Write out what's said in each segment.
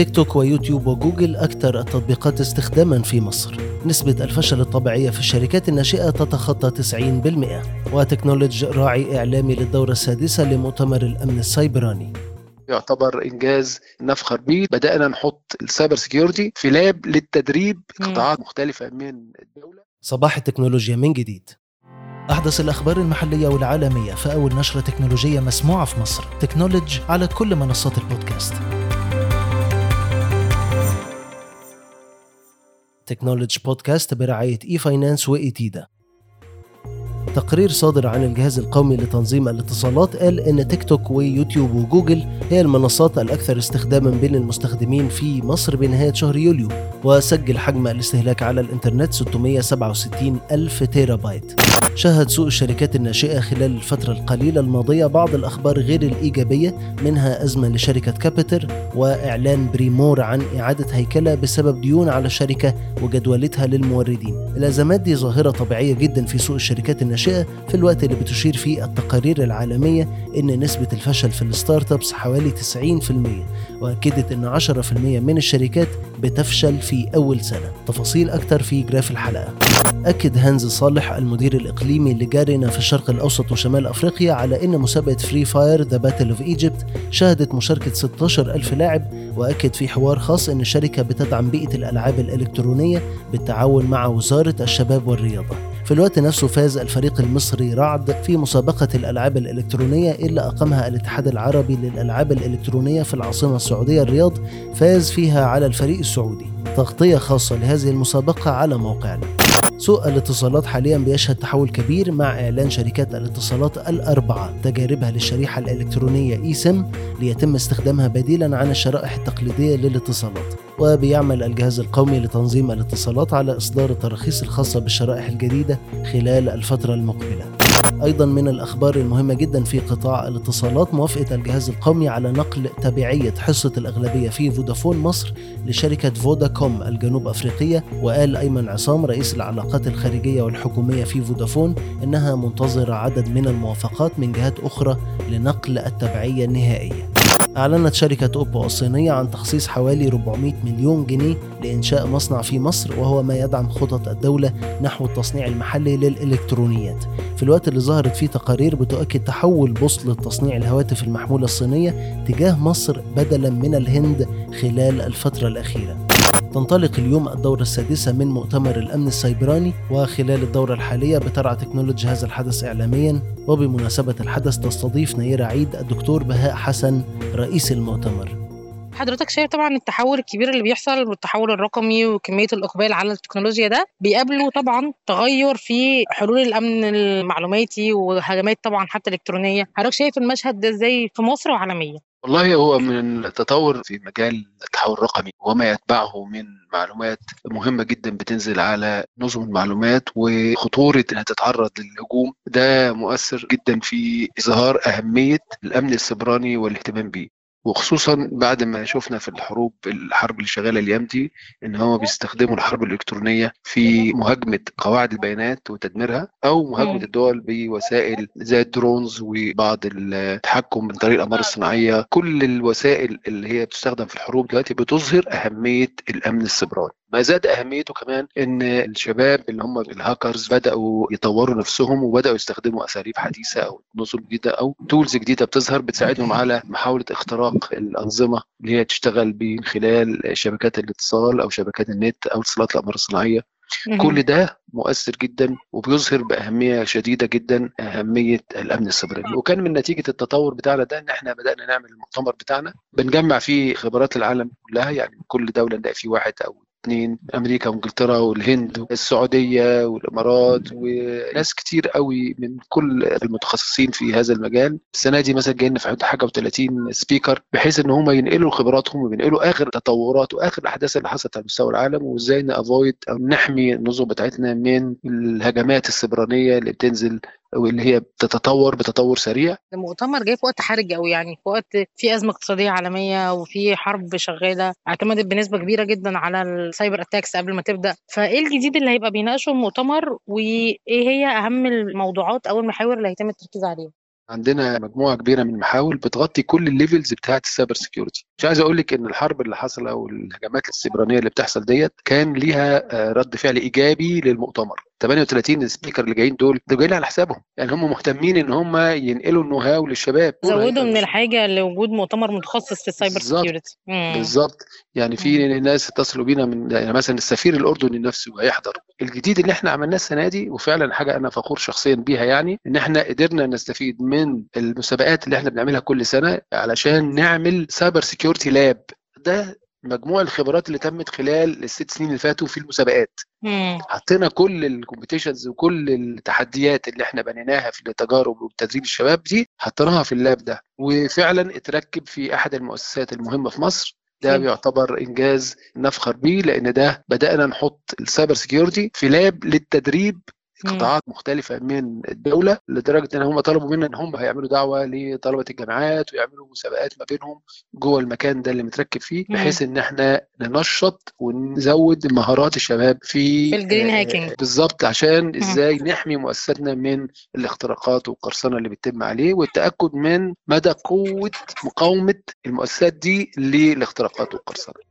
تيك توك ويوتيوب وجوجل أكثر التطبيقات استخداما في مصر. نسبة الفشل الطبيعية في الشركات الناشئة تتخطى 90% وتكنولوج راعي إعلامي للدورة السادسة لمؤتمر الأمن السيبراني يعتبر إنجاز نفخر به بدأنا نحط ال cyber security في lab للتدريب قطاعات مختلفة من الدولة. صباح التكنولوجيا من جديد. أحدث الأخبار المحلية والعالمية في أول نشرة تكنولوجية مسموعة في مصر. تكنولوج على كل منصات البودكاست. تكنولوج بودكاست برعاية e-finance و ITIDA تقرير صادر عن الجهاز القومي لتنظيم الاتصالات قال إن تيك توك ويوتيوب وجوجل هي المنصات الأكثر استخداما بين المستخدمين في مصر بنهاية شهر يوليو. وسجل حجم الاستهلاك على الإنترنت 667 ألف تيرا بايت شهد سوق الشركات الناشئة خلال الفترة القليلة الماضية بعض الأخبار غير الإيجابية منها أزمة لشركة كابيتر وإعلان بريمور عن إعادة هيكلة بسبب ديون على الشركة وجدولتها للموردين. الأزمات دي ظاهرة طبيعية جدا في سوق الشركات الناشئة في الوقت اللي بتشير فيه التقارير العالمية إن نسبة الفشل في ال startups حوالي 90% وأكدت إن 10% من الشركات بتفشل في أول سنة. تفاصيل أكتر في graph الحلقة. أكد هانز صالح المدير الإقليمي ل Garena في الشرق الأوسط وشمال أفريقيا على أن مسابقة Free Fire The Battle of Egypt شهدت مشاركة 16 ألف لاعب وأكد في حوار خاص أن الشركة بتدعم بيئة الألعاب الإلكترونية بالتعاون مع وزارة الشباب والرياضة. في الوقت نفسه فاز الفريق المصري رعد في مسابقة الألعاب الإلكترونية اللي أقامها الاتحاد العربي للألعاب الإلكترونية في العاصمة السعودية الرياض فاز فيها على الفريق السعودي. تغطية خاصة لهذه المسابقة على موقعنا. سوق الاتصالات حاليا بيشهد تحول كبير مع إعلان شركات الاتصالات الأربعة تجاربها للشريحة الإلكترونية اي سم ليتم استخدامها بديلا عن الشرائح التقليدية للاتصالات وبيعمل الجهاز القومي لتنظيم الاتصالات على إصدار التراخيص الخاصة بالشرائح الجديدة خلال الفترة المقبلة. أيضا من الأخبار المهمة جدا في قطاع الاتصالات موافقة الجهاز القومي على نقل تبعية حصة الأغلبية في فودافون مصر لشركة فوداكوم الجنوب أفريقية وقال أيمن عصام رئيس العلاقات الخارجية والحكومية في فودافون إنها منتظرة عدد من الموافقات من جهات أخرى لنقل التبعية النهائية. أعلنت شركة أوبو الصينية عن تخصيص حوالي 400 مليون جنيه لإنشاء مصنع في مصر وهو ما يدعم خطط الدولة نحو التصنيع المحلي للإلكترونيات. في الوقت اللي ظهرت فيه تقارير بتؤكد تحول بوصلة تصنيع الهواتف المحمولة الصينية تجاه مصر بدلا من الهند خلال الفترة الأخيرة. تنطلق اليوم الدورة السادسة من مؤتمر الأمن السيبراني وخلال الدورة الحالية بترعى تكنولوجي هذا الحدث إعلاميا وبمناسبة الحدث تستضيف نيرة عيد الدكتور بهاء حسن رئيس المؤتمر. حضرتك شايف طبعا التحول الكبير اللي بيحصل والتحول الرقمي وكمية الإقبال على التكنولوجيا ده بيقابله طبعا تغير في حلول الأمن المعلوماتي وهجمات طبعا حتى الكترونيه حضرتك شايف المشهد ده إزاي في مصر وعالميا؟ والله هو من التطور في مجال التحول الرقمي وما يتبعه من معلومات مهمة جدا بتنزل على نظم المعلومات وخطورة إنها تتعرض للهجوم. ده مؤثر جدا في إظهار أهمية الأمن السيبراني والاهتمام به وخصوصا بعد ما شفنا في الحروب الحرب اللي شغالة الأيام دي إن هم بيستخدموا الحرب الإلكترونية في مهاجمة قواعد البيانات وتدميرها أو مهاجمة الدول بوسائل زي ال drones وبعض التحكم من طريق الاقمار الصناعيه كل الوسائل اللي هي بتستخدم في الحروب دلوقتي بتظهر أهمية الأمن السيبراني ما زاد أهميته كمان إن الشباب اللي هم الهاكرز بدأوا يطوروا نفسهم وبدأوا يستخدموا أساليب حديثة أو نظم جديدة أو tools جديدة بتظهر بتساعدهم على محاولة اختراق الأنظمة اللي هي تشتغل من خلال شبكات الاتصال أو شبكات النت أو اتصالات الأقمار الصناعية. كل ده مؤثر جدا وبيظهر بأهمية شديدة جدا أهمية الأمن السيبراني وكان من نتيجة التطور بتاعنا ده إن إحنا بدأنا نعمل المؤتمر بتاعنا. بنجمع فيه خبرات العالم كلها يعني كل دولة نلاقي فيه واحد أو اثنين أمريكا وإنجلترا والهند والسعودية والإمارات وناس كتير قوي من كل المتخصصين في هذا المجال. السنة دي مثلا جايين في حدود حاجة و30 سبيكر بحيث إن هم ينقلوا خبراتهم وينقلوا آخر التطورات وآخر الأحداث اللي حصلت على مستوى العالم وإزاي نأفويد أو نحمي النظم بتاعتنا من الهجمات السبرانية اللي بتنزل واللي هي بتتطور بتطور سريع. المؤتمر جاي في وقت حرج قوي يعني في وقت في أزمة اقتصادية عالمية وفي حرب شغالة اعتمدت بنسبة كبيرة جدا على ال cyber attacks قبل ما تبدأ. فإيه الجديد اللي هيبقى بيناقشه المؤتمر وإيه هي أهم الموضوعات أو المحاور اللي هيتم التركيز عليها؟ عندنا مجموعة كبيرة من المحاور بتغطي كل ال levels بتاعة ال cyber security مش عايز أقول لك إن الحرب اللي حصل أو الهجمات السيبرانية اللي بتحصل ديت كان ليها رد فعل إيجابي للمؤتمر. 38 speaker اللي جايين دول دول جايين على حسابهم. يعني هم مهتمين إن هم ينقلوا ال know-how للشباب. زودوا من الحاجة لوجود مؤتمر متخصص في ال cyber. security بالظبط. يعني في ناس اتصلوا بينا من يعني مثلا السفير الأردني نفسه هيحضر. الجديد اللي إحنا عملناه السنة دي وفعلا حاجة أنا فخور شخصيا بيها يعني إن إحنا قدرنا نستفيد من المسابقات اللي إحنا بنعملها كل سنة علشان نعمل cyber security lab ده مجموع الخبرات اللي تمت خلال الست سنين اللي فاتوا في المسابقات. حطينا كل ال competitions وكل التحديات اللي إحنا بنيناها في التجارب وتدريب الشباب دي حطيناها في ال lab ده وفعلا اتركب في أحد المؤسسات المهمة في مصر ده. بيعتبر إنجاز نفخر بيه لأن ده بدأنا نحط ال cyber security في lab للتدريب. قطاعات مختلفة من الدولة لدرجة إن هم طلبوا منا إن هم هيعملوا دعوة لطلبة الجامعات ويعملوا مسابقات ما بينهم جوه المكان ده اللي متركب فيه. بحيث إن إحنا ننشط ونزود مهارات الشباب في ال green آه، hacking. بالظبط عشان إزاي نحمي مؤسساتنا من الاختراقات والقرصنة اللي بتتم عليه والتأكد من مدى قوة مقاومة المؤسسات دي للاختراقات والقرصنة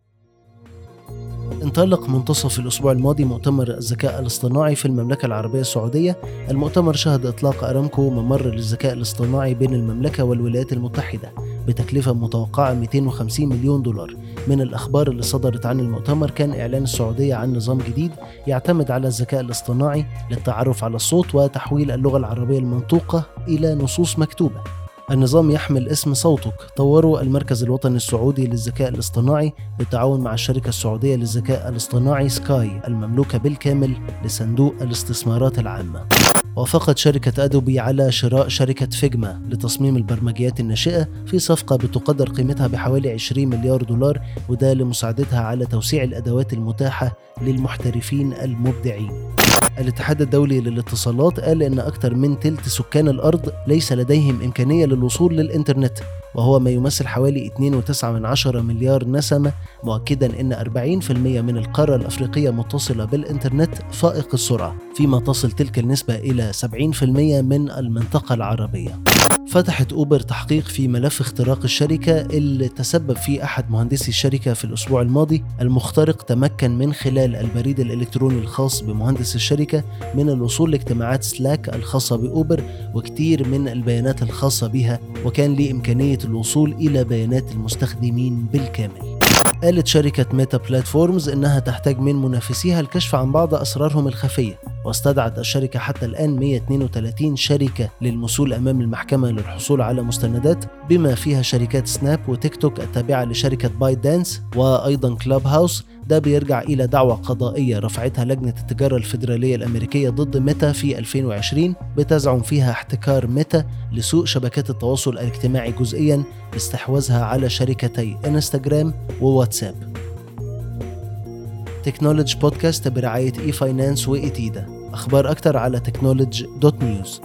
انطلق منتصف الأسبوع الماضي مؤتمر الذكاء الاصطناعي في المملكة العربية السعودية. المؤتمر شهد إطلاق أرامكو ممر للذكاء الاصطناعي بين المملكة والولايات المتحدة بتكلفة متوقعة 250 مليون دولار. من الأخبار اللي صدرت عن المؤتمر كان إعلان السعودية عن نظام جديد يعتمد على الذكاء الاصطناعي للتعرف على الصوت وتحويل اللغة العربية المنطوقة إلى نصوص مكتوبة. النظام يحمل اسم صوتك. طوره المركز الوطني السعودي للذكاء الاصطناعي بالتعاون مع الشركة السعودية للذكاء الاصطناعي سكاي المملوكة بالكامل لصندوق الاستثمارات العامة. وافقت شركة أدوبي على شراء شركة فيجما لتصميم البرمجيات الناشئة في صفقة بتقدر قيمتها بحوالي 20 مليار دولار وده لمساعدتها على توسيع الأدوات المتاحة للمحترفين المبدعين. الاتحاد الدولي للاتصالات قال إن أكثر من تلت سكان الأرض ليس لديهم إمكانية للوصول للإنترنت. وهو ما يمثل حوالي 2.9 من عشرة مليار نسمة مؤكدا أن 40% من القارة الأفريقية متصلة بالإنترنت فائق السرعة فيما تصل تلك النسبة إلى 70% من المنطقة العربية. فتحت أوبر تحقيق في ملف اختراق الشركة اللي تسبب فيه أحد مهندسي الشركة في الأسبوع الماضي. المخترق تمكن من خلال البريد الإلكتروني الخاص بمهندس الشركة من الوصول لاجتماعات سلاك الخاصة بأوبر وكتير من البيانات الخاصة بها وكان ليه إمكانية الوصول إلى بيانات المستخدمين بالكامل. قالت شركة ميتا بلاتفورمز إنها تحتاج من منافسيها الكشف عن بعض أسرارهم الخفية. واستدعت الشركة حتى الآن 132 شركة للمثول أمام المحكمة للحصول على مستندات بما فيها شركات سناب وتيك توك التابعة لشركة بايت دانس وأيضا كلاب هاوس ده بيرجع إلى دعوى قضائية رفعتها لجنة التجارة الفيدرالية الأمريكية ضد ميتا في 2020 بتزعم فيها احتكار ميتا لسوق شبكات التواصل الاجتماعي جزئيا باستحواذها على شركتي انستجرام وواتساب. Technology Podcast برعاية e-finance و ITIDA أخبار أكتر على Technology dot news